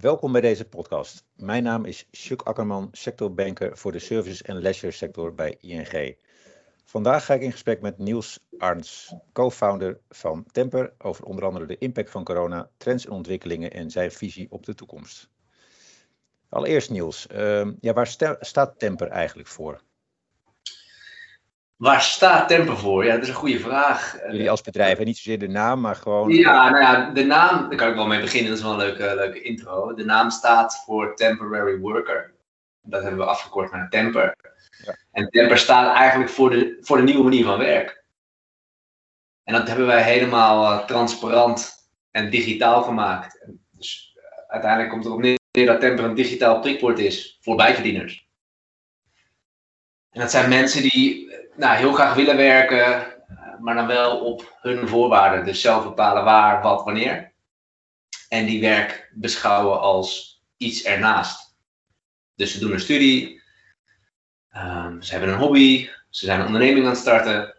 Welkom bij deze podcast. Mijn naam is Chuck Akkerman, sectorbanker voor de services en leisure sector bij ING. Vandaag ga ik in gesprek met Niels Arns, co-founder van Temper, over onder andere de impact van corona, trends en ontwikkelingen en zijn visie op de toekomst. Allereerst Niels, uh, ja, waar staat Temper eigenlijk voor? Waar staat Temper voor? Ja, dat is een goede vraag. Jullie als bedrijf, en niet zozeer de naam, maar gewoon... Ja, nou ja, de naam, daar kan ik wel mee beginnen, dat is wel een leuke, leuke intro. De naam staat voor Temporary Worker. Dat hebben we afgekort naar Temper. Ja. En Temper staat eigenlijk voor de, voor de nieuwe manier van werk. En dat hebben wij helemaal uh, transparant en digitaal gemaakt. Dus uh, uiteindelijk komt erop neer dat Temper een digitaal prikwoord is voor bijverdieners. En dat zijn mensen die nou, heel graag willen werken, maar dan wel op hun voorwaarden. Dus zelf bepalen waar, wat, wanneer. En die werk beschouwen als iets ernaast. Dus ze doen een studie, um, ze hebben een hobby, ze zijn een onderneming aan het starten.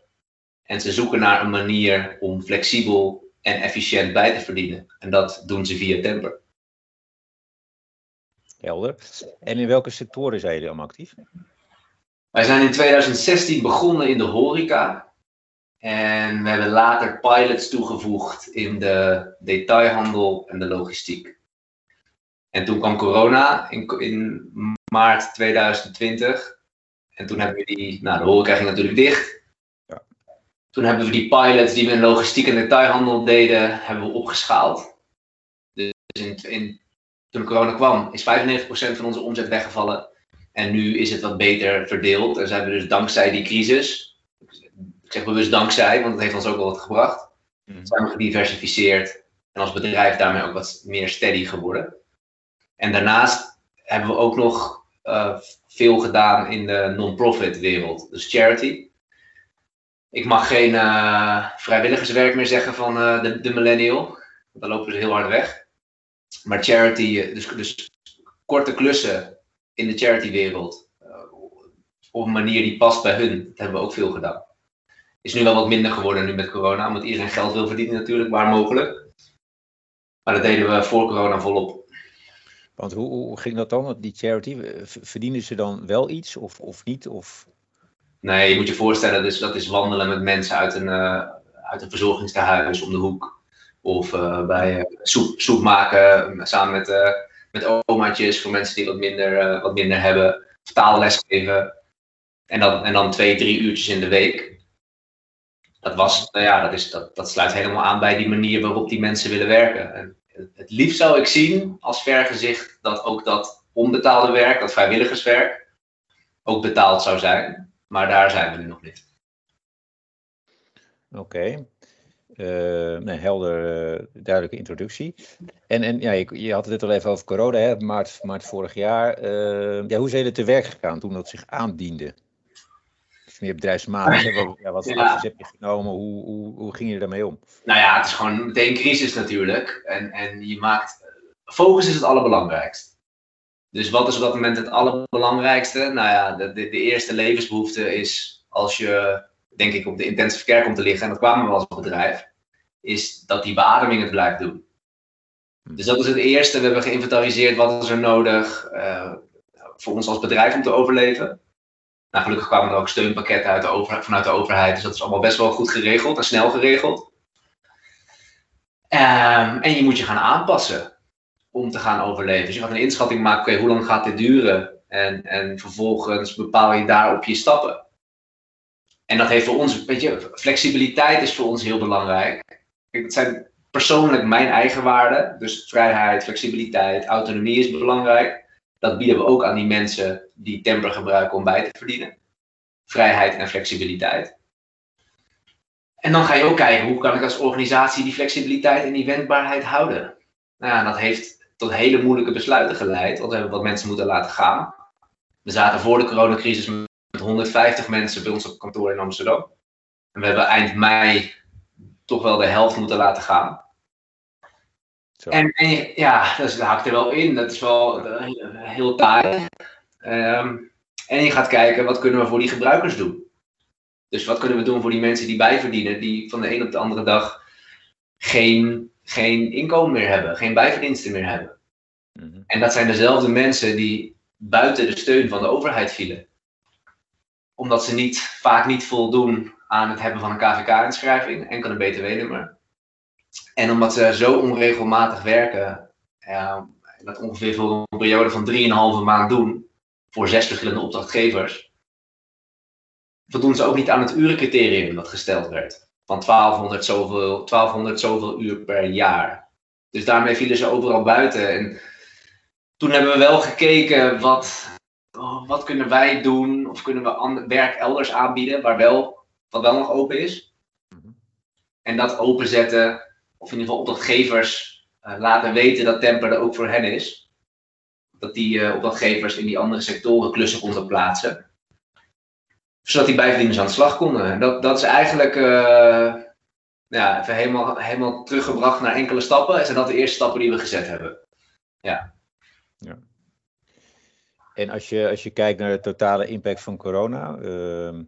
En ze zoeken naar een manier om flexibel en efficiënt bij te verdienen. En dat doen ze via Temper. Helder. En in welke sectoren zijn jullie allemaal actief? Wij zijn in 2016 begonnen in de horeca. En we hebben later pilots toegevoegd in de detailhandel en de logistiek. En toen kwam corona in, in maart 2020. En toen hebben we die, nou de horeca ging natuurlijk dicht. Ja. Toen hebben we die pilots die we in logistiek en detailhandel deden, hebben we opgeschaald. Dus in, in, toen corona kwam, is 95% van onze omzet weggevallen. En nu is het wat beter verdeeld. En zijn we dus dankzij die crisis, ik zeg bewust dankzij, want het heeft ons ook wel wat gebracht, mm. zijn we gediversifieerd en als bedrijf daarmee ook wat meer steady geworden. En daarnaast hebben we ook nog uh, veel gedaan in de non-profit wereld, dus charity. Ik mag geen uh, vrijwilligerswerk meer zeggen van uh, de, de millennial, want dan lopen ze heel hard weg. Maar charity, dus, dus korte klussen in de charitywereld. Uh, op een manier die past bij hun. Dat hebben we ook veel gedaan. Is nu wel wat minder geworden nu met corona, omdat iedereen geld wil verdienen natuurlijk, waar mogelijk. Maar dat deden we voor corona volop. Want hoe, hoe ging dat dan, die charity? Verdienen ze dan wel iets of, of niet? Of... Nee, je moet je voorstellen, dus dat is wandelen met mensen uit een, uh, uit een verzorgingstehuis om de hoek. Of uh, bij soep, soep maken samen met met omaatjes voor mensen die wat minder, uh, wat minder hebben. Taalles geven. En dan, en dan twee, drie uurtjes in de week. Dat, was, nou ja, dat, is, dat, dat sluit helemaal aan bij die manier waarop die mensen willen werken. En het liefst zou ik zien als vergezicht dat ook dat onbetaalde werk, dat vrijwilligerswerk, ook betaald zou zijn. Maar daar zijn we nu nog niet. Oké. Uh, nee, helder, uh, duidelijke introductie. En, en ja, je, je, had het al even over corona, hè, maart, maart vorig jaar. Uh, ja, hoe zijn jullie te werk gegaan toen dat zich aandiende? Dus meer bedrijfsmatig, ja, wat ja. heb je genomen? Hoe, hoe, hoe ging je daarmee om? Nou ja, het is gewoon meteen crisis natuurlijk. En, en je maakt, focus is het allerbelangrijkste. Dus wat is op dat moment het allerbelangrijkste? Nou ja, de, de, de eerste levensbehoefte is als je denk ik, op de intensive care komt te liggen, en dat kwamen we als bedrijf, is dat die beademing het blijft doen. Hm. Dus dat is het eerste. We hebben geïnventariseerd wat is er nodig uh, voor ons als bedrijf om te overleven. Nou, gelukkig kwamen er ook steunpakketten uit de over, vanuit de overheid. Dus dat is allemaal best wel goed geregeld en snel geregeld. Um, en je moet je gaan aanpassen om te gaan overleven. Dus je gaat een inschatting maken, oké, hoe lang gaat dit duren? En, en vervolgens bepaal je daarop je stappen. En dat heeft voor ons, weet je, flexibiliteit is voor ons heel belangrijk. Het zijn persoonlijk mijn eigen waarden. Dus vrijheid, flexibiliteit, autonomie is belangrijk. Dat bieden we ook aan die mensen die temper gebruiken om bij te verdienen. Vrijheid en flexibiliteit. En dan ga je ook kijken, hoe kan ik als organisatie die flexibiliteit en die wendbaarheid houden? Nou ja, dat heeft tot hele moeilijke besluiten geleid, want we hebben wat mensen moeten laten gaan. We zaten voor de coronacrisis 150 mensen bij ons op kantoor in Amsterdam. En we hebben eind mei toch wel de helft moeten laten gaan. En, en, ja, dat haakt er wel in. Dat is wel uh, heel taai. Um, en je gaat kijken, wat kunnen we voor die gebruikers doen? Dus wat kunnen we doen voor die mensen die bijverdienen, die van de een op de andere dag geen, geen inkomen meer hebben, geen bijverdiensten meer hebben? Mhm. En dat zijn dezelfde mensen die buiten de steun van de overheid vielen. Omdat ze niet, vaak niet voldoen aan het hebben van een KVK-inschrijving, enkel een BTW-nummer. En omdat ze zo onregelmatig werken, dat ongeveer voor een periode van 3,5 maand doen, voor zes verschillende opdrachtgevers, voldoen ze ook niet aan het urencriterium dat gesteld werd. Van 1200 zoveel, 1200 zoveel uur per jaar. Dus daarmee vielen ze overal buiten. En toen hebben we wel gekeken wat, oh, wat kunnen wij doen, of kunnen we werk elders aanbieden, waar wel, wat wel nog open is. Mhm. En dat openzetten, of in ieder geval opdrachtgevers uh, laten weten dat Temper er ook voor hen is. Dat die uh, opdrachtgevers in die andere sectoren klussen konden plaatsen. Zodat die bijverdieners aan de slag konden. Dat, dat is eigenlijk uh, ja, even helemaal, helemaal teruggebracht naar enkele stappen. Zijn dat de eerste stappen die we gezet hebben. Ja. ja. En als je, als je kijkt naar de totale impact van corona. Uh,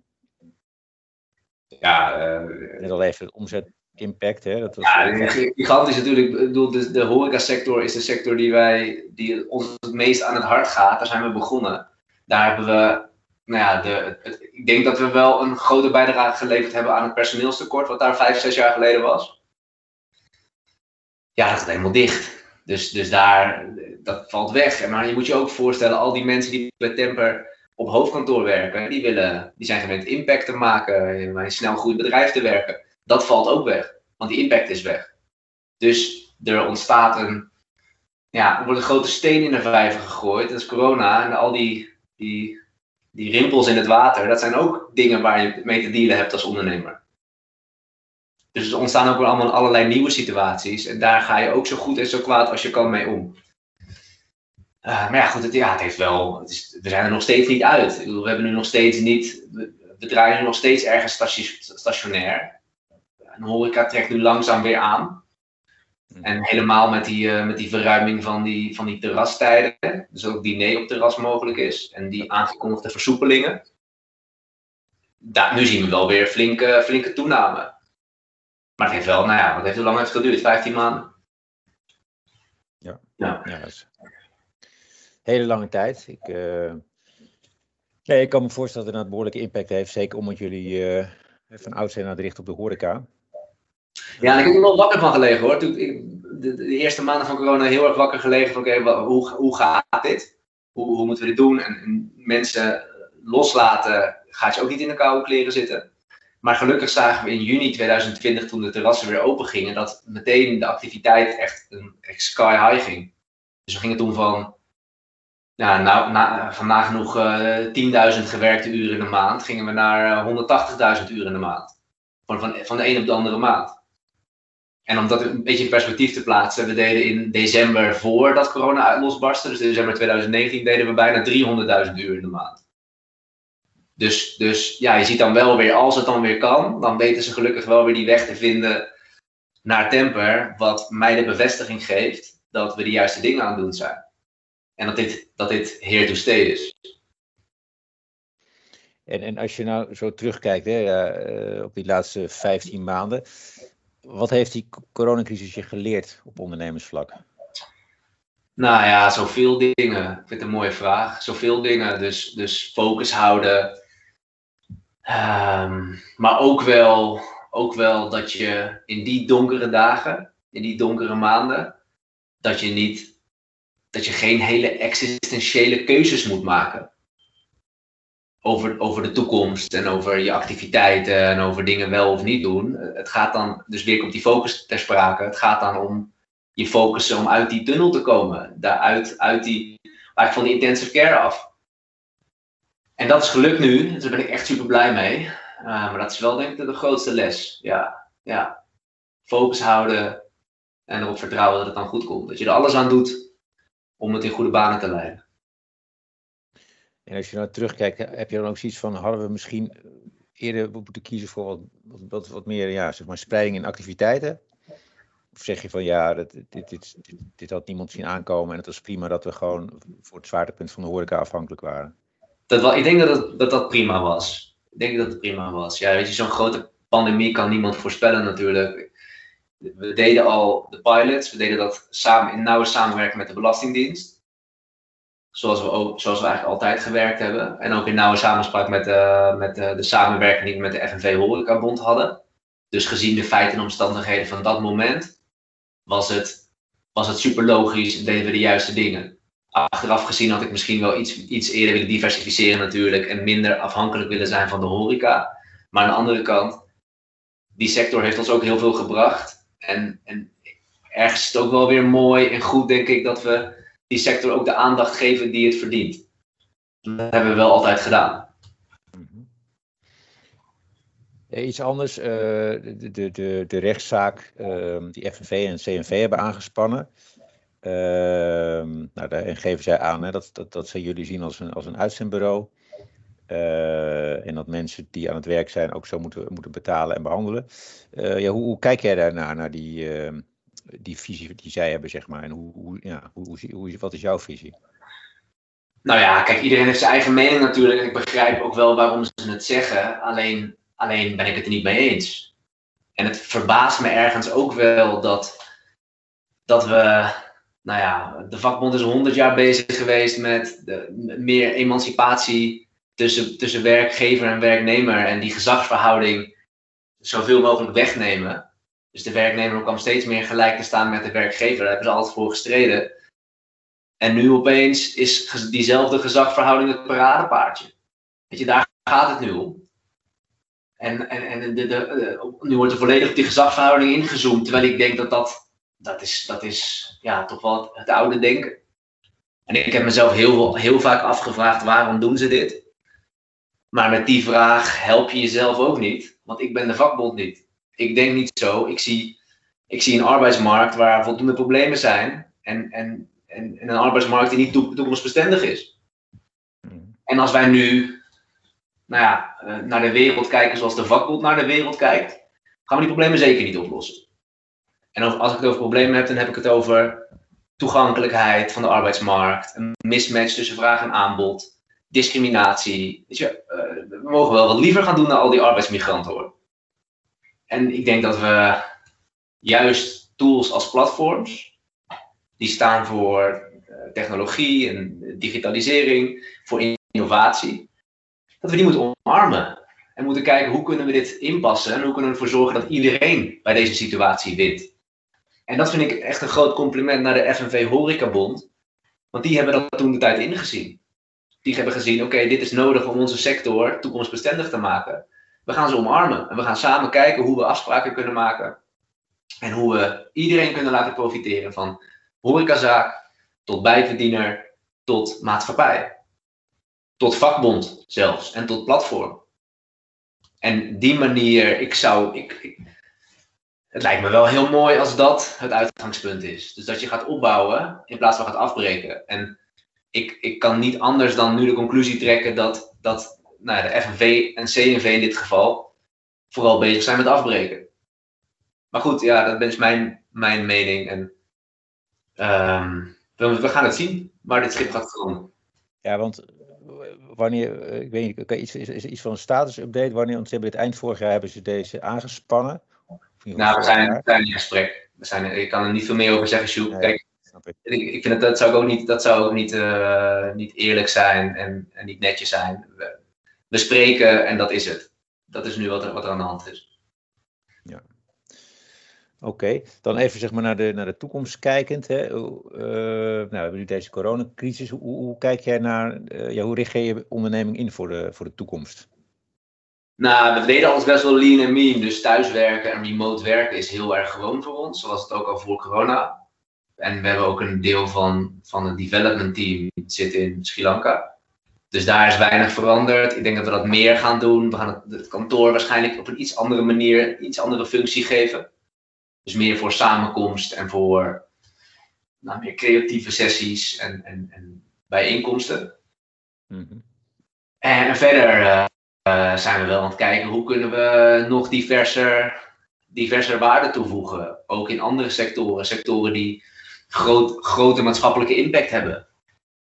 ja, uh, net al even omzet impact. Hè? Dat was ja, gigantisch natuurlijk. Ik bedoel, de, de horecasector is de sector die, wij, die ons het meest aan het hart gaat. Daar zijn we begonnen. Daar hebben we, nou ja, de, het, ik denk dat we wel een grote bijdrage geleverd hebben aan het personeelstekort, wat daar vijf, zes jaar geleden was. Ja, dat gaat helemaal dicht. Dus, dus daar, dat valt weg. Maar je moet je ook voorstellen, al die mensen die bij Temper op hoofdkantoor werken, die, willen, die zijn gewend impact te maken, in een snel groeiend bedrijf te werken dat valt ook weg. Want die impact is weg. Dus er ontstaat een, ja, er wordt een grote steen in de vijver gegooid. Dat is corona. En al die, die, die rimpels in het water, dat zijn ook dingen waar je mee te dealen hebt als ondernemer. Dus er ontstaan ook weer allemaal allerlei nieuwe situaties. En daar ga je ook zo goed en zo kwaad als je kan mee om. Uh, maar ja, goed, het, ja, het heeft wel. Het is, we zijn er nog steeds niet uit. we hebben nu nog steeds niet. We, we draaien nu nog steeds ergens stationair en horeca trekt nu langzaam weer aan. Mhm. En helemaal met die, uh, met die verruiming van die, van die terrastijden. Dus ook diner op terras mogelijk is. En die aangekondigde versoepelingen. Daar, nu zien we wel weer flinke, flinke toename. Maar het heeft wel, nou ja, wat heeft, hoe lang heeft het geduurd? 15 maanden? Ja, ja. ja dat is hele lange tijd. Ik, uh... nee, ik kan me voorstellen dat het een behoorlijke impact heeft. Zeker omdat jullie uh, van oud zijn aan het richten op de horeca. Ja, ik heb er wel wakker van gelegen hoor. Toen ik de, de, eerste maanden van corona heel erg wakker gelegen van oké, hoe, hoe gaat dit? Hoe, hoe moeten we dit doen? En, en, mensen loslaten gaat je ook niet in de koude kleren zitten. Maar gelukkig zagen we in juni 2020, toen de terrassen weer open gingen, dat meteen de activiteit echt, een, sky high ging. Dus we gingen toen van, nou, na, van nagenoeg uh, 10.000 gewerkte uren in de maand, gingen we naar 180.000 eh, uren in de maand. Van, van, de een op de andere maand. En om dat een beetje in perspectief te plaatsen, we deden in december voordat corona losbarstte, dus in december 2019, deden we bijna 300.000 uur in de maand. Dus, dus ja, je ziet dan wel weer, als het dan weer kan, dan weten ze gelukkig wel weer die weg te vinden naar Temper, wat mij de bevestiging geeft dat we de juiste dingen aan het doen zijn. En dat dit, dat dit here to stay is. En, en als je nou zo terugkijkt hè, uh, op die laatste 15 maanden, wat heeft die coronacrisis je geleerd op ondernemersvlak? Nou ja, zoveel dingen. Ik vind het een mooie vraag. Zoveel dingen. Dus, dus focus houden. Um, maar ook wel, ook wel dat je in die donkere dagen, in die donkere maanden, dat je niet, dat je geen hele existentiële keuzes moet maken over, over de toekomst en over je activiteiten en over dingen wel of niet doen. Het gaat dan, dus weer op die focus ter sprake, het gaat dan om je focussen om uit die tunnel te komen. Daaruit, uit die, eigenlijk van die intensive care af. En dat is gelukt nu, dus daar ben ik echt super blij mee. Uh, maar dat is wel denk ik de grootste les. Ja, ja. Focus houden en erop vertrouwen dat het dan goed komt. Dat je er alles aan doet om het in goede banen te leiden. En als je nou terugkijkt, heb je dan ook zoiets van, hadden we misschien eerder moeten kiezen voor wat, wat, wat, meer ja, zeg maar spreiding in activiteiten? Of zeg je van ja, dit, dit, dit, dit, had niemand zien aankomen en het was prima dat we gewoon voor het zwaartepunt van de horeca afhankelijk waren? Dat ik denk dat, dat dat prima was. Ik denk dat het prima was. Ja, weet je, zo'n grote pandemie kan niemand voorspellen natuurlijk. we deden al de pilots, we deden dat samen in nauwe samenwerking met de Belastingdienst. Zoals we, ook, zoals we eigenlijk altijd gewerkt hebben. En ook in nauwe samenspraak met, uh, met de, de samenwerking die we met de FNV Horecabond hadden. Dus gezien de feiten en omstandigheden van dat moment, was het, was het super logisch, deden we de juiste dingen. Achteraf gezien had ik misschien wel iets, iets eerder willen diversificeren natuurlijk en minder afhankelijk willen zijn van de horeca. Maar aan de andere kant, die sector heeft ons ook heel veel gebracht. En, en ergens is het ook wel weer mooi en goed, denk ik, dat we die sector ook de aandacht geven die het verdient. Dat hebben we wel altijd gedaan. Iets anders, uh, de, de, de, de rechtszaak uh, die FNV en CNV hebben aangespannen. Uh, nou, geven zij aan hè, dat, dat, dat ze jullie zien als een, als een uitzendbureau. Uh, en dat mensen die aan het werk zijn ook zo moeten, moeten betalen en behandelen. Uh, ja, hoe, hoe, kijk jij daarnaar, naar die, uh, die visie die zij hebben, zeg maar? En hoe, hoe, ja, hoe, hoe, wat is jouw visie? Nou ja, kijk, iedereen heeft zijn eigen mening natuurlijk. Ik begrijp ook wel waarom ze het zeggen. Alleen, alleen ben ik het er niet mee eens. En het verbaast me ergens ook wel dat, dat we nou ja, de vakbond is 100 jaar bezig geweest met de, meer emancipatie tussen, tussen werkgever en werknemer en die gezagsverhouding zoveel mogelijk wegnemen. Dus de werknemer kwam steeds meer gelijk te staan met de werkgever. Daar hebben ze altijd voor gestreden. En nu opeens is diezelfde gezagverhouding het paradepaardje. Weet je, daar gaat het nu om. En, en, en de, de, nu wordt er volledig op die gezagsverhouding ingezoomd. Terwijl ik denk dat dat, dat is, dat is ja, toch wel het, het oude denken. En ik heb mezelf heel, heel vaak afgevraagd, waarom doen ze dit? Maar met die vraag help je jezelf ook niet, want ik ben de vakbond niet. Ik denk niet zo. Ik zie, ik zie een arbeidsmarkt waar voldoende problemen zijn en, en, en, een arbeidsmarkt die niet toekomstbestendig is. En als wij nu nou ja, eh, naar de wereld kijken zoals de vakbond naar de wereld kijkt, gaan we die problemen zeker niet oplossen. En als ik het over problemen heb, dan heb ik het over toegankelijkheid van de arbeidsmarkt, een mismatch tussen vraag en aanbod, discriminatie. Weet je, uh, we mogen wel wat liever gaan doen naar al die arbeidsmigranten hoor. En ik denk dat we juist tools als platforms, die staan voor uh, technologie en digitalisering, voor innovatie, dat we die moeten omarmen. En moeten kijken hoe kunnen we dit inpassen en hoe kunnen we ervoor zorgen dat iedereen bij deze situatie wint. En dat vind ik echt een groot compliment naar de FNV Horecabond. Want die hebben dat toen de tijd ingezien die hebben gezien, oké, dit is nodig om onze sector toekomstbestendig te maken. We gaan ze omarmen en we gaan samen kijken hoe we afspraken kunnen maken. En hoe we iedereen kunnen laten profiteren van horecazaak tot bijverdiener tot maatschappij. Tot vakbond zelfs en tot platform. En die manier, ik zou, ik, het lijkt me wel heel mooi als dat het uitgangspunt is. Dus dat je gaat opbouwen in plaats van gaat afbreken. En ik, ik kan niet anders dan nu de conclusie trekken dat, dat nou, de FNV en CNV in dit geval vooral bezig zijn met afbreken. Maar goed, ja, dat is mijn, mijn mening. En um, we, we, gaan het zien waar dit schip gaat komen. Ja, want wanneer, ik weet niet, iets, is, is iets van een status-update. Wanneer, want ze hebben eind vorig jaar hebben ze deze aangespannen. Nou, we zijn, we zijn in gesprek. We zijn, ik kan er niet veel meer over zeggen, Sjoerd. Kijk, ik. ik. vind dat, dat zou ook niet, dat zou ook niet, uh, niet eerlijk zijn en, en niet netjes zijn. We, we, spreken en dat is het. Dat is nu wat er, wat er aan de hand is. Ja. Oké, okay. dan even zeg maar naar de, naar de toekomst kijkend. Hè. Uh, nou, we hebben nu deze coronacrisis. Hoe, hoe kijk jij naar, uh, ja, hoe richt je je onderneming in voor de, voor de toekomst? Nou, we deden alles best wel lean en mean. Dus thuiswerken en remote werken is heel erg gewoon voor ons. Zoals het ook al voor corona. En we hebben ook een deel van, van het development team zit in Sri Lanka. Dus daar is weinig veranderd. Ik denk dat we dat meer gaan doen. We gaan het, het kantoor waarschijnlijk op een iets andere manier, iets andere functie geven. Dus meer voor samenkomst en voor nou, meer creatieve sessies en, en, en bijeenkomsten. Mm -hmm. En verder uh, zijn we wel aan het kijken hoe kunnen we nog diverser, diverser waarde toevoegen. Ook in andere sectoren. Sectoren die groot, grote maatschappelijke impact hebben.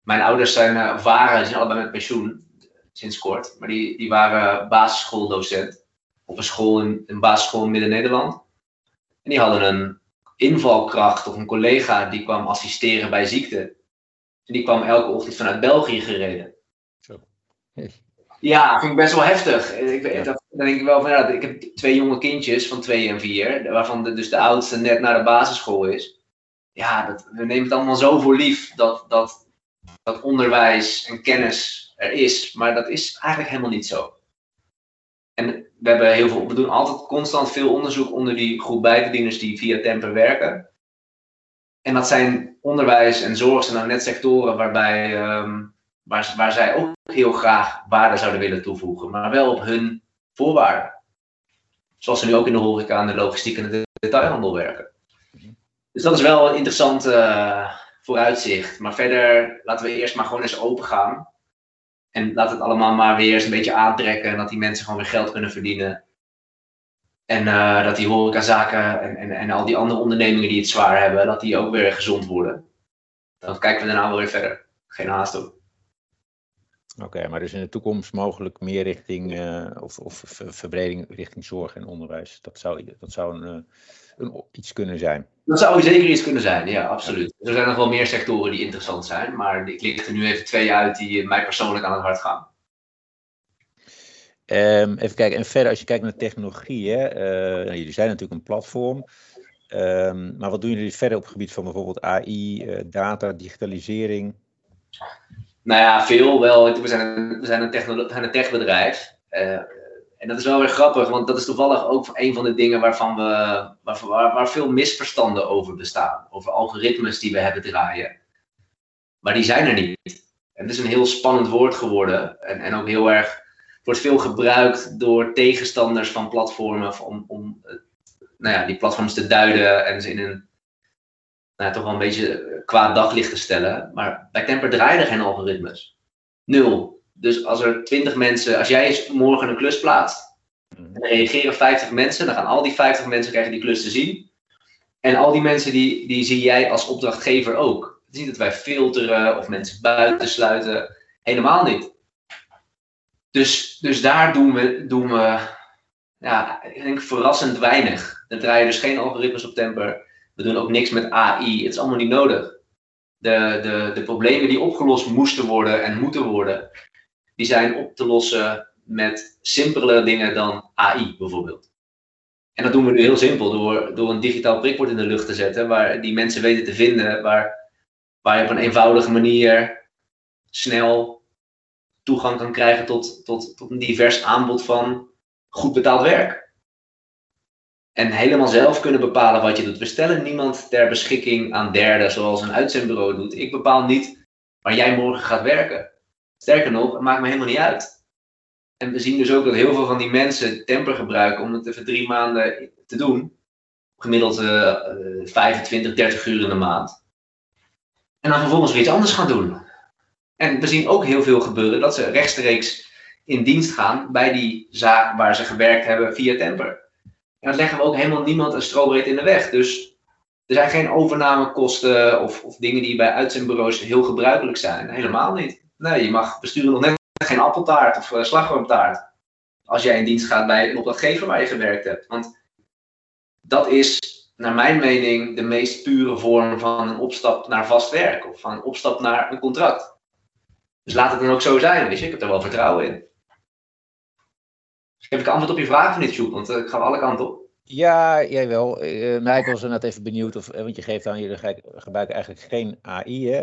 Mijn ouders zijn, waren, zijn allebei met pensioen, sinds kort, maar die, die waren basisschooldocent op een school in een basisschool in Midden-Nederland. En die hadden een invalkracht of een collega die kwam assisteren bij ziekte. En die kwam elke ochtend vanuit België gereden. Zo. Ja, vind ik best wel heftig. Ik, ja. dat, dan denk ik wel van, ja, ik heb twee jonge kindjes van twee en vier, waarvan de, dus de oudste net naar de basisschool is. Ja, dat, we nemen het allemaal zo voor lief dat, dat, dat onderwijs en kennis er is, maar dat is eigenlijk helemaal niet zo. En we, hebben heel veel, we doen altijd constant veel onderzoek onder die groep bijverdieners die via Temper werken. En dat zijn onderwijs en zorg zijn nou net sectoren waarbij, um, waar, waar zij ook heel graag waarde zouden willen toevoegen, maar wel op hun voorwaarden. Zoals ze nu ook in de horeca en de logistiek en de detailhandel werken. Dus dat is wel een interessant uh, vooruitzicht. Maar verder laten we eerst maar gewoon eens open gaan. En laat het allemaal maar weer eens een beetje aantrekken. En dat die mensen gewoon weer geld kunnen verdienen. En uh, dat die horecazaken en, en, en al die andere ondernemingen die het zwaar hebben, dat die ook weer gezond worden. Dan kijken we daarna wel weer verder. Geen haast ook. Oké, maar dus in de toekomst mogelijk meer richting, uh, of, of verbreding richting zorg en onderwijs. Dat zou, dat zou een, eh, een, iets kunnen zijn. Dat zou zeker iets kunnen zijn, ja, absoluut. Er zijn nog wel meer sectoren die interessant zijn, maar ik licht er nu even twee uit die mij persoonlijk aan het hart gaan. Um, even kijken, en verder als je kijkt naar technologie, hè, uh, jullie zijn natuurlijk een platform. Um, maar wat doen jullie verder op het gebied van bijvoorbeeld AI, uh, data, digitalisering? Nou ja, veel wel. We zijn, we zijn een, een techbedrijf. Uh, en dat is wel weer grappig, want dat is toevallig ook een van de dingen waarvan we, waar, waar, waar, veel misverstanden over bestaan. Over algoritmes die we hebben draaien. Maar die zijn er niet. En het is een heel spannend woord geworden. En, en ook heel erg, wordt veel gebruikt door tegenstanders van platformen om, om nou ja, die platforms te duiden en ze in een nou, toch wel een beetje kwaad daglicht te stellen. Maar bij Temper draaien er geen algoritmes. Nul. Dus als er 20 mensen, als jij morgen een klus plaatst, mhm. en er reageren 50 mensen, dan gaan al die 50 mensen krijgen die klus te zien. En al die mensen die, die zie jij als opdrachtgever ook. Het is niet dat wij filteren of mensen buitensluiten. Helemaal niet. Dus, dus daar doen we, doen we ja, ik denk verrassend weinig. Er draaien dus geen algoritmes op Temper. We doen ook niks met AI. Het is allemaal niet nodig. De, de, de problemen die opgelost moesten worden en moeten worden, die zijn op te lossen met simpelere dingen dan AI bijvoorbeeld. En dat doen we nu heel simpel door, door een digitaal prikbord in de lucht te zetten, waar die mensen weten te vinden, waar, waar je op een eenvoudige manier snel toegang kan krijgen tot, tot, tot een divers aanbod van goed betaald werk. En helemaal zelf kunnen bepalen wat je doet. We stellen niemand ter beschikking aan derden, zoals een uitzendbureau doet. Ik bepaal niet waar jij morgen gaat werken. Sterker nog, het maakt me helemaal niet uit. En we zien dus ook dat heel veel van die mensen temper gebruiken om het even drie maanden te doen. Gemiddeld uh, 25, 30 uur in de maand. En dan vervolgens weer iets anders gaan doen. En we zien ook heel veel gebeuren dat ze rechtstreeks in dienst gaan bij die zaak waar ze gewerkt hebben via temper. Dat leggen we ook helemaal niemand een strobreed in de weg. Dus er zijn geen overnamekosten of, of dingen die bij uitzendbureaus heel gebruikelijk zijn. Helemaal niet. Nee, je mag besturen nog net geen appeltaart of uh, slagroomtaart. Als jij in dienst gaat bij een opdrachtgever waar je gewerkt hebt. Want dat is, naar mijn mening, de meest pure vorm van een opstap naar vast werk. Of van een opstap naar een contract. Dus laat het dan ook zo zijn, weet je. Ik heb er wel vertrouwen in. Heb ik antwoord op je vraag of niet, Sjoep? Want uh, ik ga alle kanten op. Ja, jij wel. Uh, maar ik was net even benieuwd, of, want je geeft aan, jullie gebruiken eigenlijk geen AI, hè?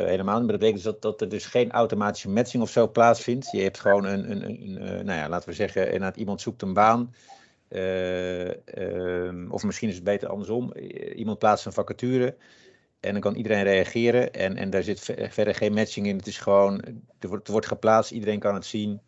Uh, helemaal. Maar dat betekent dus dat, dat er dus geen automatische matching of zo plaatsvindt. Je hebt gewoon een, een, een, nou ja, laten we zeggen, inderdaad iemand zoekt een baan. Uh, of misschien is het beter andersom. Iemand plaatst een vacature en dan kan iedereen reageren. En, en daar zit verder geen matching in. Het is gewoon, er er wordt geplaatst, iedereen kan het zien.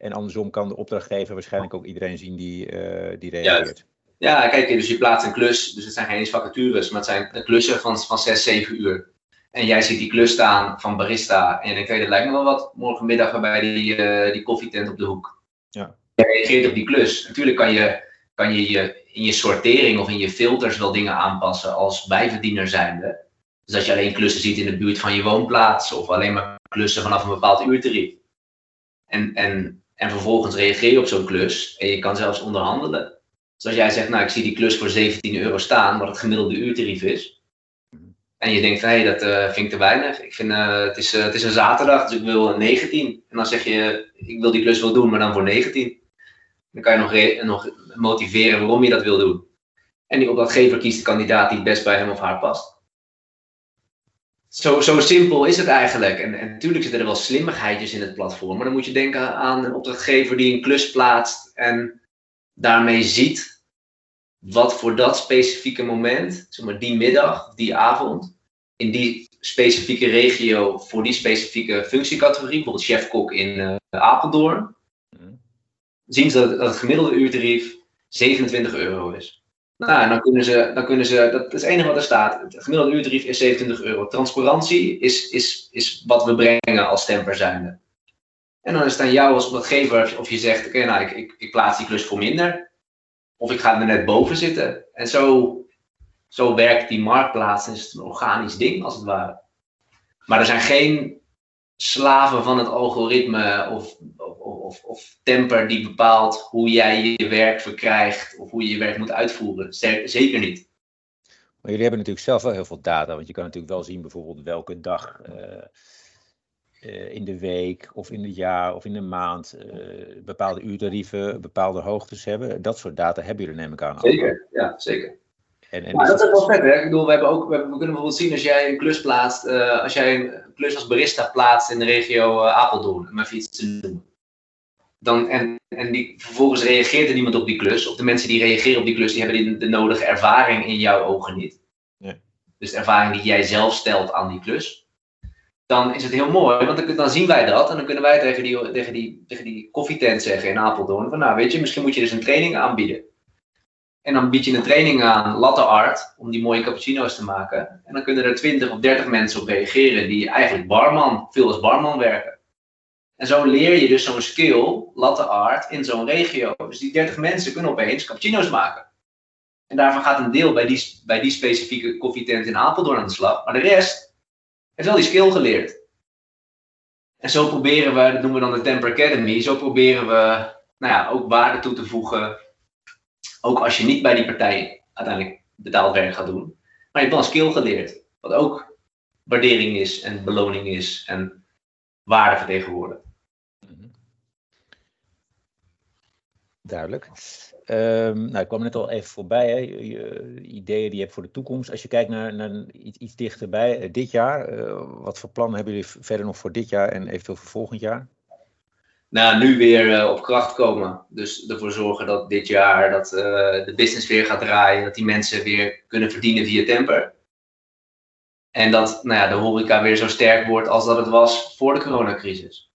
En andersom kan de opdrachtgever waarschijnlijk ook iedereen zien die, uh, die reageert. Ja. ja, kijk, dus je plaatst een klus. Dus het zijn geen eens vacatures, maar het zijn klussen van, van 6, 7 uur. En jij ziet die klus staan van barista. En je denkt, hey, dat lijkt me wel wat morgenmiddag bij die, uh, die koffietent op de hoek. Ja. Je reageert op die klus. Natuurlijk kan je, kan je, je in je sortering of in je filters wel dingen aanpassen als bijverdiener zijnde. Dus dat je alleen klussen ziet in de buurt van je woonplaats of alleen maar klussen vanaf een bepaald uurtarief. En, en en vervolgens reageer je op zo'n klus en je kan zelfs onderhandelen. Dus als jij zegt, nou ik zie die klus voor 17 euro staan, wat het gemiddelde uurtarief is. En je denkt van, hé, dat uh, vind ik te weinig. Ik vind, uh, het, is, uh, het is een zaterdag, dus ik wil 19. En dan zeg je, ik wil die klus wel doen, maar dan voor 19. Dan kan je nog, nog motiveren waarom je dat wil doen. En die opdrachtgever kiest de kandidaat die het best bij hem of haar past. Zo, zo simpel is het eigenlijk. En, en natuurlijk zitten er wel slimmigheidjes in het platform. Maar dan moet je denken aan een opdrachtgever die een klus plaatst en daarmee ziet wat voor dat specifieke moment, zeg maar die middag, die avond, in die specifieke regio, voor die specifieke functiecategorie, bijvoorbeeld chef-kok in uh, Apeldoorn, mhm. zien ze dat, dat het gemiddelde uurtarief 27 euro is. Nou, dan kunnen ze, dan kunnen ze, dat is het enige wat er staat. Het gemiddelde uurtarief is 27 euro. Transparantie is, is, is wat we brengen als stemper zijnde. En dan is het aan jou als opdrachtgever of je zegt, oké, nou, ik, ik, ik, plaats die klus voor minder. Of ik ga er net boven zitten. En zo, zo werkt die marktplaats. En is het een organisch ding, als het ware. Maar er zijn geen slaven van het algoritme of, of, temper die bepaalt hoe jij je werk verkrijgt of hoe je je werk moet uitvoeren. Zeker niet. Maar jullie hebben natuurlijk zelf wel heel veel data, want je kan natuurlijk wel zien bijvoorbeeld welke dag uh, uh, in de week of in het jaar of in de maand uh, bepaalde uurtarieven, bepaalde hoogtes hebben. Dat soort data hebben jullie neem ik aan. Zeker, ja, zeker. En, en maar dat is wel vet, hè? Ik bedoel, we, hebben ook, we, kunnen bijvoorbeeld zien als jij een klus plaatst, uh, als jij een klus als barista plaatst in de regio uh, Apeldoorn, om even iets te noemen. Dan, en, en die, vervolgens reageert er niemand op die klus, of de mensen die reageren op die klus, die hebben die, de nodige ervaring in jouw ogen niet. Ja. Dus de ervaring die jij zelf stelt aan die klus. Dan is het heel mooi, want dan, dan zien wij dat en dan kunnen wij tegen die, tegen, die, tegen die koffietent zeggen in Apeldoorn: van nou weet je, misschien moet je dus een training aanbieden en dan bied je een training aan, latte art, om die mooie cappuccino's te maken. En dan kunnen er 20 of 30 mensen op reageren die eigenlijk barman, veel als barman werken. En zo leer je dus zo'n skill, latte art, in zo'n regio. Dus die 30 mensen kunnen opeens cappuccino's maken. En daarvan gaat een deel bij die, bij die specifieke koffietent in Apeldoorn aan de slag. Maar de rest heeft wel die skill geleerd. En zo proberen we, dat noemen we dan de Temper Academy, zo proberen we nou ja, ook waarde toe te voegen ook als je niet bij die partij uiteindelijk betaald werk gaat doen. Maar je hebt wel skill geleerd. Wat ook waardering is en beloning is en waarde vertegenwoordigt. Mhm. Duidelijk. Um, nou, ik kwam net al even voorbij, hè, je, ideeën die je hebt voor de toekomst. Als je kijkt naar, naar iets, iets dichterbij, uh, dit jaar, uh, wat voor plannen hebben jullie verder nog voor dit jaar en eventueel voor volgend jaar? nou, nu weer uh, op kracht komen. Dus ervoor zorgen dat dit jaar dat, de business weer gaat draaien. Dat die mensen weer kunnen verdienen via Temper. En dat nou ja, de horeca weer zo sterk wordt als dat het was voor de coronacrisis.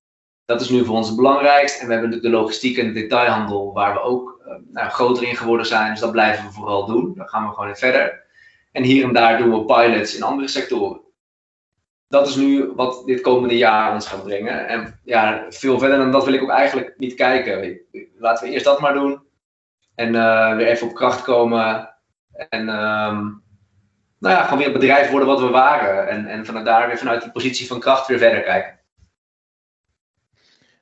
Dat is nu voor ons het belangrijkste. En we hebben de logistiek en de detailhandel waar we ook uh, nou, groter in geworden zijn. Dus dat blijven we vooral doen. Daar gaan we gewoon in verder. En hier en daar doen we pilots in andere sectoren dat is nu wat dit komende jaar ons gaat brengen. En ja, veel verder dan dat wil ik ook eigenlijk niet kijken. Laten we eerst dat maar doen. En uh, weer even op kracht komen. En um, nou ja, gewoon weer een bedrijf worden wat we waren. En, en vanuit daar weer vanuit die positie van kracht weer verder kijken.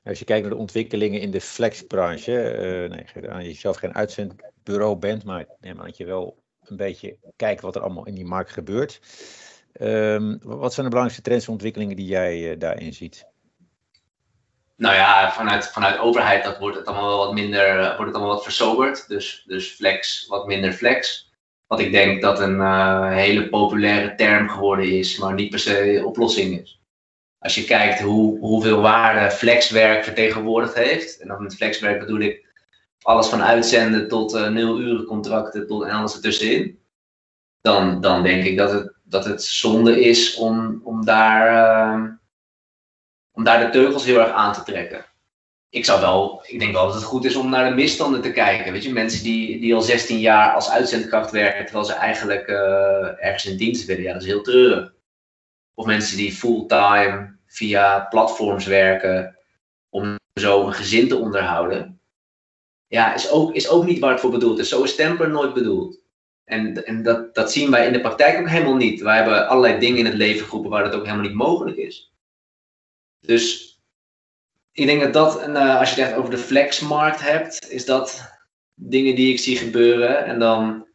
Als je kijkt naar de ontwikkelingen in de flexbranche, uh, nee, aan je zelf geen uitzendbureau bent, maar neem aan dat je wel een beetje kijkt wat er allemaal in die markt gebeurt. Um, wat zijn de belangrijkste trends en ontwikkelingen die jij uh, daarin ziet? Nou ja, vanuit, vanuit overheid dat wordt het allemaal wat minder, eh, wordt het allemaal wat versoberd. Dus, dus flex, wat minder flex. Wat ik denk dat een hele populaire term geworden is, maar niet per se oplossing is. Als je kijkt hoe, hoeveel waarde flexwerk vertegenwoordigd heeft, en dan met flexwerk bedoel ik alles van uitzenden tot uh, nul uren contracten tot, en alles ertussenin, dan, dan denk ik dat het dat het zonde is om, om, daar, uh, om daar de teugels heel erg aan te trekken. Ik, zou wel, ik denk wel dat het goed is om naar de misstanden te kijken. Weet je, mensen die, die al 16 jaar als uitzendkracht werken, terwijl ze eigenlijk uh, ergens in dienst willen, ja, dat is heel treurig. Of mensen die fulltime via platforms werken om zo een gezin te onderhouden. Ja, is ook, is ook niet waar het voor bedoeld is. Zo is Temper nooit bedoeld. En, en dat, dat zien wij in de praktijk ook helemaal niet. Wij hebben allerlei dingen in het leven groepen waar dat ook helemaal niet mogelijk is. Dus ik denk dat dat, en, uh, als je het over de flexmarkt hebt, is dat dingen die ik zie gebeuren. En dan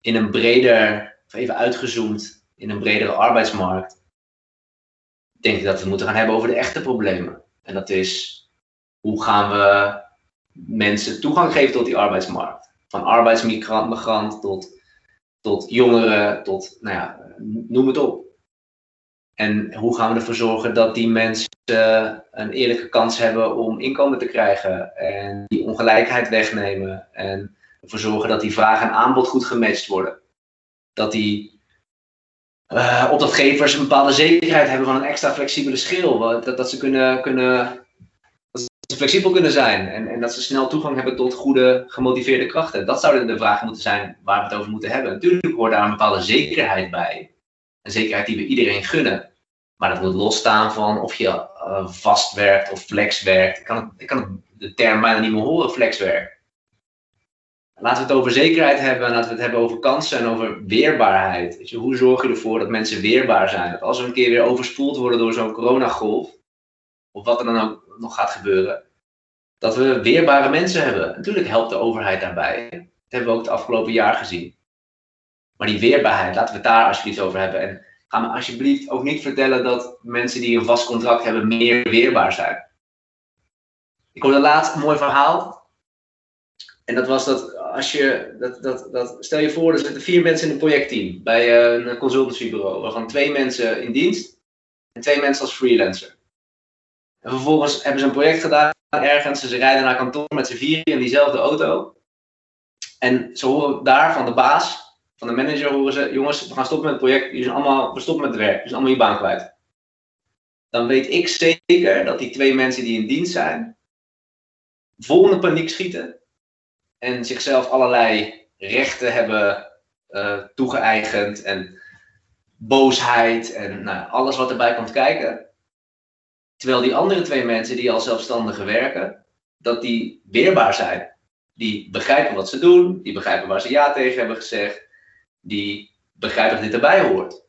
in een breder, even uitgezoomd, in een bredere arbeidsmarkt, denk dat we het moeten gaan hebben over de echte problemen. En dat is, hoe gaan we mensen toegang geven tot die arbeidsmarkt? Van arbeidsmigrant tot, tot jongeren, tot, nou ja, noem het op. En hoe gaan we ervoor zorgen dat die mensen een eerlijke kans hebben om inkomen te krijgen en die ongelijkheid wegnemen en ervoor zorgen dat die vraag en aanbod goed gematcht worden. Dat die uh, opdrachtgevers een bepaalde zekerheid hebben van een extra flexibele schil. Dat, dat ze kunnen, kunnen dat flexibel kunnen zijn en, en dat ze snel toegang hebben tot goede, gemotiveerde krachten. Dat zouden de vragen moeten zijn waar we het over moeten hebben. Natuurlijk hoort daar een bepaalde zekerheid bij. Een zekerheid die we iedereen gunnen. Maar dat moet losstaan van of je uh, vast werkt of flex werkt. Ik kan, ik de term bijna niet meer horen, flexwerk. Laten we het over zekerheid hebben, laten we het hebben over kansen en over weerbaarheid. Hoe zorg je ervoor dat mensen weerbaar zijn? Dat als we een keer weer overspoeld worden door zo'n coronagolf, of wat er dan ook nog gaat gebeuren, dat we weerbare mensen hebben. Natuurlijk helpt de overheid daarbij. Dat hebben we ook het afgelopen jaar gezien. Maar die weerbaarheid, laten we het daar alsjeblieft over hebben. En ga me alsjeblieft ook niet vertellen dat mensen die een vast contract hebben meer weerbaar zijn. Ik hoorde laatst een mooi verhaal. En dat was dat als je, dat, dat, dat, stel je voor, er zitten vier mensen in een projectteam bij eh, een consultancybureau, waarvan twee mensen in dienst en twee mensen als freelancer. En vervolgens hebben ze een project gedaan ergens, ze rijden naar kantoor met z'n vieren in diezelfde auto. En ze horen daar van de baas, van de manager, horen ze, jongens, we gaan stoppen met het project, jullie zijn allemaal, we stoppen met het werk, jullie zijn allemaal je baan kwijt. Dan weet ik zeker dat die twee mensen die in dienst zijn, volgende paniek schieten en zichzelf allerlei rechten hebben uh, toegeëigend en boosheid en nou, alles wat erbij komt kijken. Terwijl die andere twee mensen die al zelfstandigen werken, dat die weerbaar zijn. Die begrijpen wat ze doen, die begrijpen waar ze ja tegen hebben gezegd, die begrijpen dat dit erbij hoort.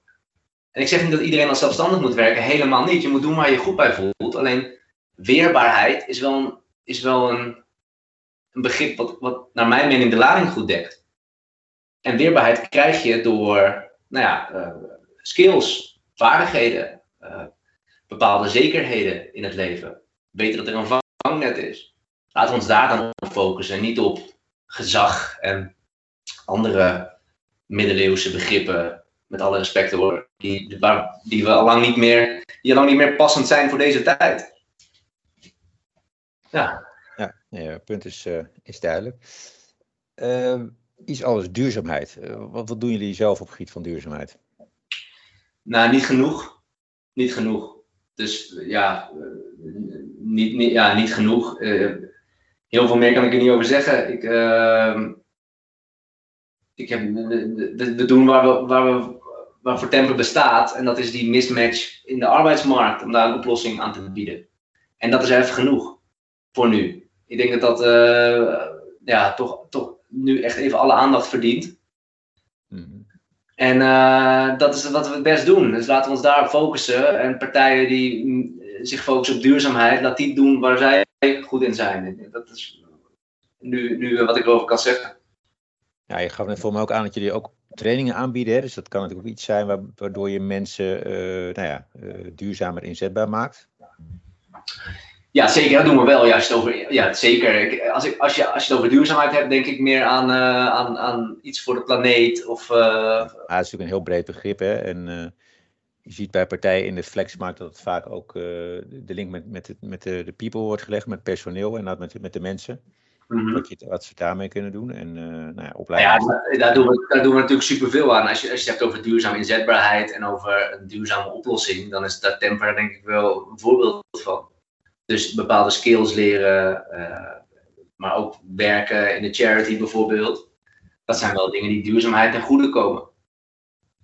En ik zeg niet dat iedereen als zelfstandig moet werken, helemaal niet. Je moet doen waar je goed bij voelt. Alleen weerbaarheid is wel een, is wel een een begrip wat, wat naar mijn mening de lading goed dekt. En weerbaarheid krijg je door nou ja, uh, skills, vaardigheden, uh, bepaalde zekerheden in het leven. Weten dat er een vangnet is. Laten we ons daar dan op focussen en niet op gezag en andere middeleeuwse begrippen, met alle respect hoor, die, die we al lang niet meer, die al lang niet meer passend zijn voor deze tijd. Ja. Ja, het punt is, uh, is duidelijk. Uh, iets anders, duurzaamheid. Uh, wat, wat doen jullie zelf op het gebied van duurzaamheid? Nou, niet genoeg. Niet genoeg. Dus ja, niet, niet, ja, niet genoeg. heel veel meer kan ik er niet over zeggen. Ik, ehm, ik heb, we doen waar we, waar we waar Temper bestaat. En dat is die mismatch in de arbeidsmarkt. Om daar een oplossing aan te bieden. En dat is even genoeg. Voor nu ik denk dat dat uh, ja, toch, toch nu echt even alle aandacht verdient. Mhm. En uh, dat is wat we het best doen. Dus laten we ons daar focussen. En partijen die mm, zich focussen op duurzaamheid, laat die doen waar zij goed in zijn. Dat is nu, nu wat ik erover kan zeggen. Ja, je gaf net voor me ook aan dat jullie ook trainingen aanbieden. Hè? Dus dat kan natuurlijk ook iets zijn waardoor je mensen uh, nou ja, duurzamer inzetbaar maakt. Ja, zeker. Dat doen we wel. Het over, ja zeker. Als, ik, als, je, als je het over duurzaamheid hebt, denk ik meer aan, uh, aan, aan iets voor de planeet. Of, uh... ja, dat is natuurlijk een heel breed begrip. Hè? En uh, je ziet bij partijen in de flexmarkt dat het vaak ook de link met, met, met de, de people wordt gelegd, met personeel en met, met de mensen. Mm -hmm. wat, je, wat ze daarmee kunnen doen. En nou ja, opleiding. Ja, daar doen, we, daar doen we natuurlijk superveel aan. Als je, als je het hebt over duurzame inzetbaarheid en over een duurzame oplossing, dan is dat Temper denk ik wel een voorbeeld van. Dus bepaalde skills leren, uh, maar ook werken in de charity bijvoorbeeld. Dat zijn wel dingen die duurzaamheid ten goede komen.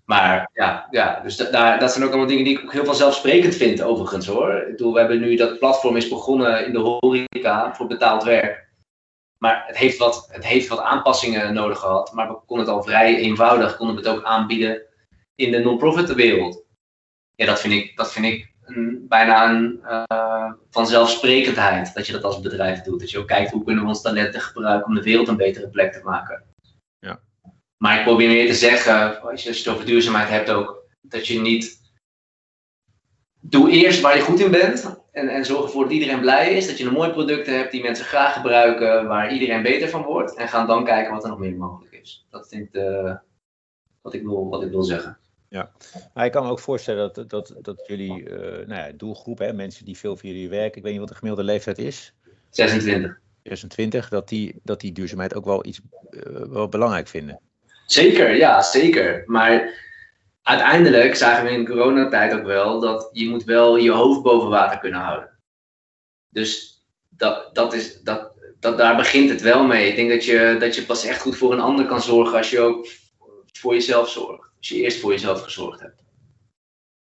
Maar ja, ja dus daar, dat zijn ook allemaal dingen die ik ook heel vanzelfsprekend vind, overigens hoor. Ik bedoel, we hebben nu dat platform is begonnen in de horeca voor betaald werk. Maar het heeft wat, het heeft wat aanpassingen nodig gehad. Maar we konden het al vrij eenvoudig, konden we het ook aanbieden in de non-profit wereld. Ja, dat vind ik, dat vind ik een bijna een uh, vanzelfsprekendheid dat je dat als bedrijf doet. Dat je ook kijkt hoe kunnen we ons talenten gebruiken om de wereld een betere plek te maken. Ja. Maar ik probeer meer te zeggen, als je, als je het over duurzaamheid hebt ook, dat je niet. Doe eerst waar je goed in bent en, en zorg ervoor dat iedereen blij is. Dat je een mooi product hebt die mensen graag gebruiken, waar iedereen beter van wordt. En ga dan kijken wat er nog meer mogelijk is. Dat vind ik wat, ik wil, wat ik wil zeggen. Ja, maar ik kan me ook voorstellen dat, dat, dat jullie uh, nou ja, doelgroep, hè, mensen die veel voor jullie werken, ik weet niet wat de gemiddelde leeftijd is. 26. 26, dat die, dat die duurzaamheid ook wel iets uh, wel belangrijk vinden. Zeker, ja, zeker. Maar uiteindelijk zagen we in coronatijd ook wel dat je moet wel je hoofd boven water kunnen houden. Dus dat, dat is, dat, dat, daar begint het wel mee. Ik denk dat je, dat je pas echt goed voor een ander kan zorgen als je ook voor jezelf zorgt als je eerst voor jezelf gezorgd hebt.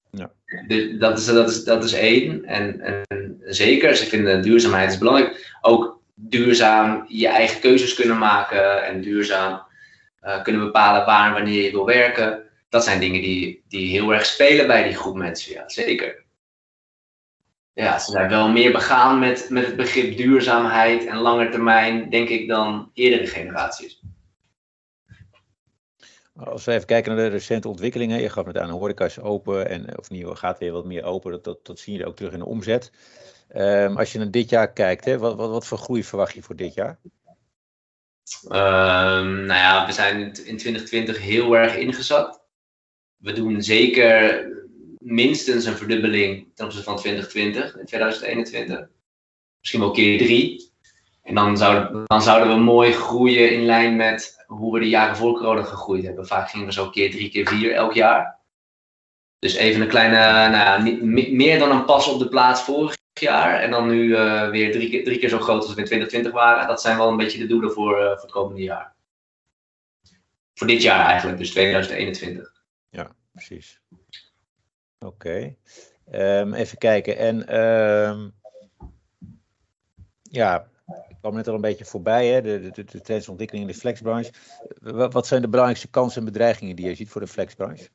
Ja. Dus dat, is, dat, is, dat is één. En, en zeker, ze vinden duurzaamheid is belangrijk. Ook duurzaam je eigen keuzes kunnen maken en duurzaam uh, kunnen bepalen waar en wanneer je wil werken. Dat zijn dingen die, die heel erg spelen bij die groep mensen, ja, zeker. Ja, ze zijn wel meer begaan met, met het begrip duurzaamheid en lange termijn, denk ik, dan eerdere generaties. Als we even kijken naar de recente ontwikkelingen, je gaf met aan, de horeca is open en of niet, gaat weer wat meer open, dat, dat, zie je ook terug in de omzet. Um, als je naar dit jaar kijkt, hè, wat, wat, wat voor groei verwacht je voor dit jaar? Um, nou ja, we zijn in 2020 heel erg ingezakt. We doen zeker minstens een verdubbeling ten opzichte van 2020 in 2021. Misschien wel keer drie. En dan zouden, dan zouden we mooi groeien in lijn met hoe we de jaren voor corona gegroeid hebben. Vaak gingen we zo keer drie, keer vier elk jaar. Dus even een kleine, nou ja, meer dan een pas op de plaats vorig jaar. En dan nu uh, weer drie keer, drie keer zo groot als we in 2020 waren. Dat zijn wel een beetje de doelen voor, uh, voor het komende jaar. Voor dit jaar eigenlijk, dus 2021. Ja, precies. Oké. Um, even kijken. En um, ja, kwam net al een beetje voorbij, hè? De, de, de ontwikkeling in de flexbranche. Wat zijn de belangrijkste kansen en bedreigingen die je ziet voor de flexbranche?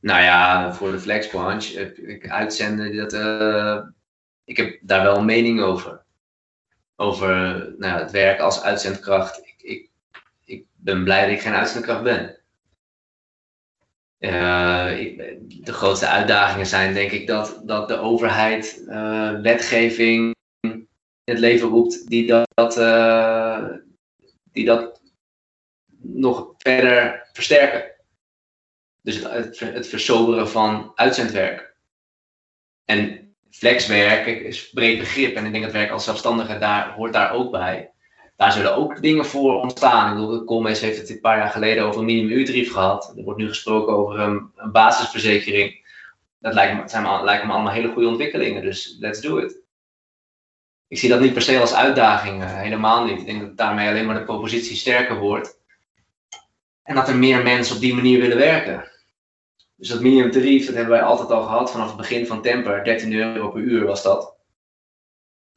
Nou ja, voor de flexbranche, ik uitzenden, dat, uh, ik heb daar wel een mening over. Over nou, het werk als uitzendkracht. Ik, ik, ik ben blij dat ik geen uitzendkracht ben. Ik, de grootste uitdagingen zijn denk ik dat, dat de overheid wetgeving het leven roept die dat, uh, die dat nog verder versterken. Dus het, het, versoberen van uitzendwerk. En flexwerk is breed begrip en ik denk dat werk als zelfstandige daar, hoort daar ook bij. Daar zullen ook dingen voor ontstaan. Ik bedoel, Colmes heeft het een paar jaar geleden over een minimumuurtarief gehad. Er wordt nu gesproken over een, een basisverzekering. Dat lijkt me, zijn, lijken me allemaal hele goede ontwikkelingen, dus let's do it ik zie dat niet per se als uitdaging, uh, helemaal niet. Ik denk dat daarmee alleen maar de propositie sterker wordt. En dat er meer mensen op die manier willen werken. Dus dat minimumtarief, dat hebben wij altijd al gehad vanaf het begin van Temper. 13 euro per uur was dat.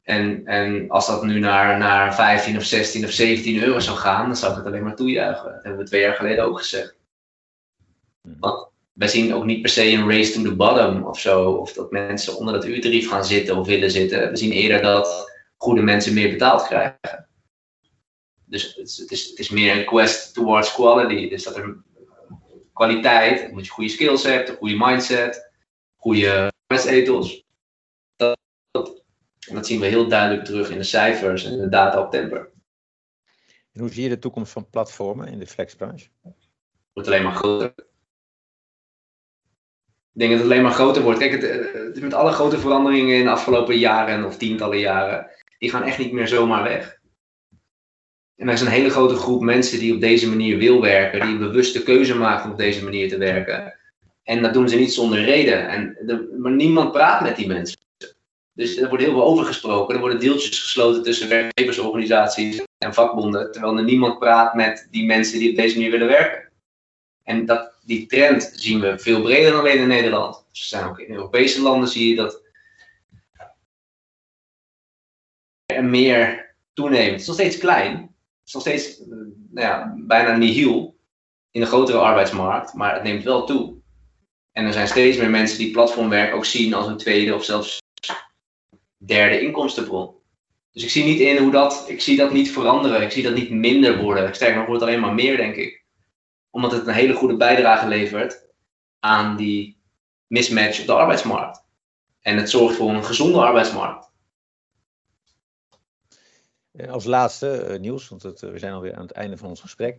En, en als dat nu naar, naar 15 of 16 of 17 euro zou gaan, dan zou ik het alleen maar toejuichen. Dat hebben we twee jaar geleden ook gezegd. Hmm. Want wij zien ook niet per se een race to the bottom of zo. Of dat mensen onder dat uurtarief gaan zitten of willen zitten. We zien eerder dat goede mensen meer betaald krijgen. Dus het is, het is meer een quest towards quality. Dus dat er kwaliteit, dat je goede skills hebt, een goede mindset, goede arbeidsethos. Dat, dat zien we heel duidelijk terug in de cijfers en de data op Temper. En hoe zie je de toekomst van platformen in de flexbranche? Het wordt alleen maar groter. Ik denk dat het alleen maar groter wordt. Kijk, het, met alle grote veranderingen in de afgelopen jaren of tientallen jaren, die gaan echt niet meer zomaar weg. En er is een hele grote groep mensen die op deze manier wil werken, die een bewuste keuze maken om op deze manier te werken. En dat doen ze niet zonder reden. En maar niemand praat met die mensen. Dus er wordt heel veel over gesproken. Er worden deeltjes gesloten tussen werkgeversorganisaties en vakbonden, terwijl er niemand praat met die mensen die op deze manier willen werken. En dat, die trend zien we veel breder dan alleen in Nederland. Er zijn ook in Europese landen zie je dat er meer toeneemt. Het is nog steeds klein. Het is nog steeds uh, nou ja, bijna nihil in de grotere arbeidsmarkt, maar het neemt wel toe. En er zijn steeds meer mensen die platformwerk ook zien als een tweede of zelfs derde inkomstenbron. Dus ik zie niet in hoe dat, ik zie dat niet veranderen. Ik zie dat niet minder worden. Sterker nog, wordt alleen maar meer, denk ik. Omdat het een hele goede bijdrage levert aan die mismatch op de arbeidsmarkt. En het zorgt voor een gezonde arbeidsmarkt. Als laatste, uh, Niels, want het, we zijn alweer aan het einde van ons gesprek.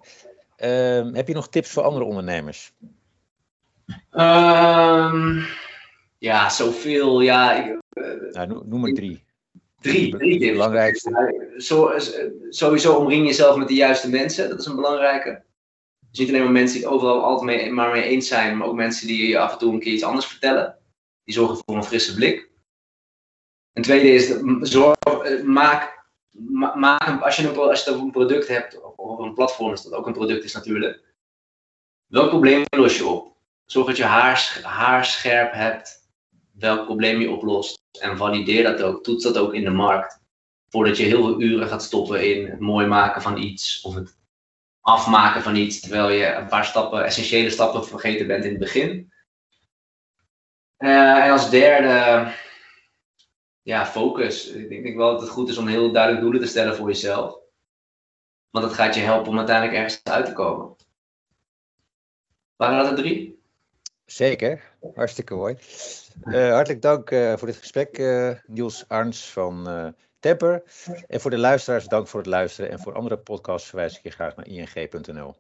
Uh, heb je nog tips voor andere ondernemers? Um, ja, zoveel. Ja, ik, uh, nou, noem maar drie. Drie, drie tips. belangrijkste. Sowieso omring jezelf met de juiste mensen. Dat is een belangrijke. Dus niet alleen maar mensen die het overal altijd mee, maar mee eens zijn, maar ook mensen die af en toe een keer iets anders vertellen. Die zorgen voor een frisse blik. En tweede is, zorg, maak, maak als, je een, als je een product hebt, of een platform is dat ook een product is natuurlijk. Welk probleem los je op? Zorg dat je haar scherp hebt. Welk probleem je oplost. En valideer dat ook. Toets dat ook in de markt. Voordat je heel veel uren gaat stoppen in het mooi maken van iets. Of het afmaken van iets. Terwijl je een paar stappen, essentiële stappen vergeten bent in het begin. Uh, en als derde, ja, focus. Ik denk, wel dat het goed is om heel duidelijk doelen te stellen voor jezelf. Want dat gaat je helpen om uiteindelijk ergens uit te komen. Waren dat er drie? Zeker, hartstikke mooi. Uh, hartelijk dank uh, voor dit gesprek, Niels Arns van Temper. En voor de luisteraars, dank voor het luisteren. En voor andere podcasts verwijs ik je graag naar ing.nl.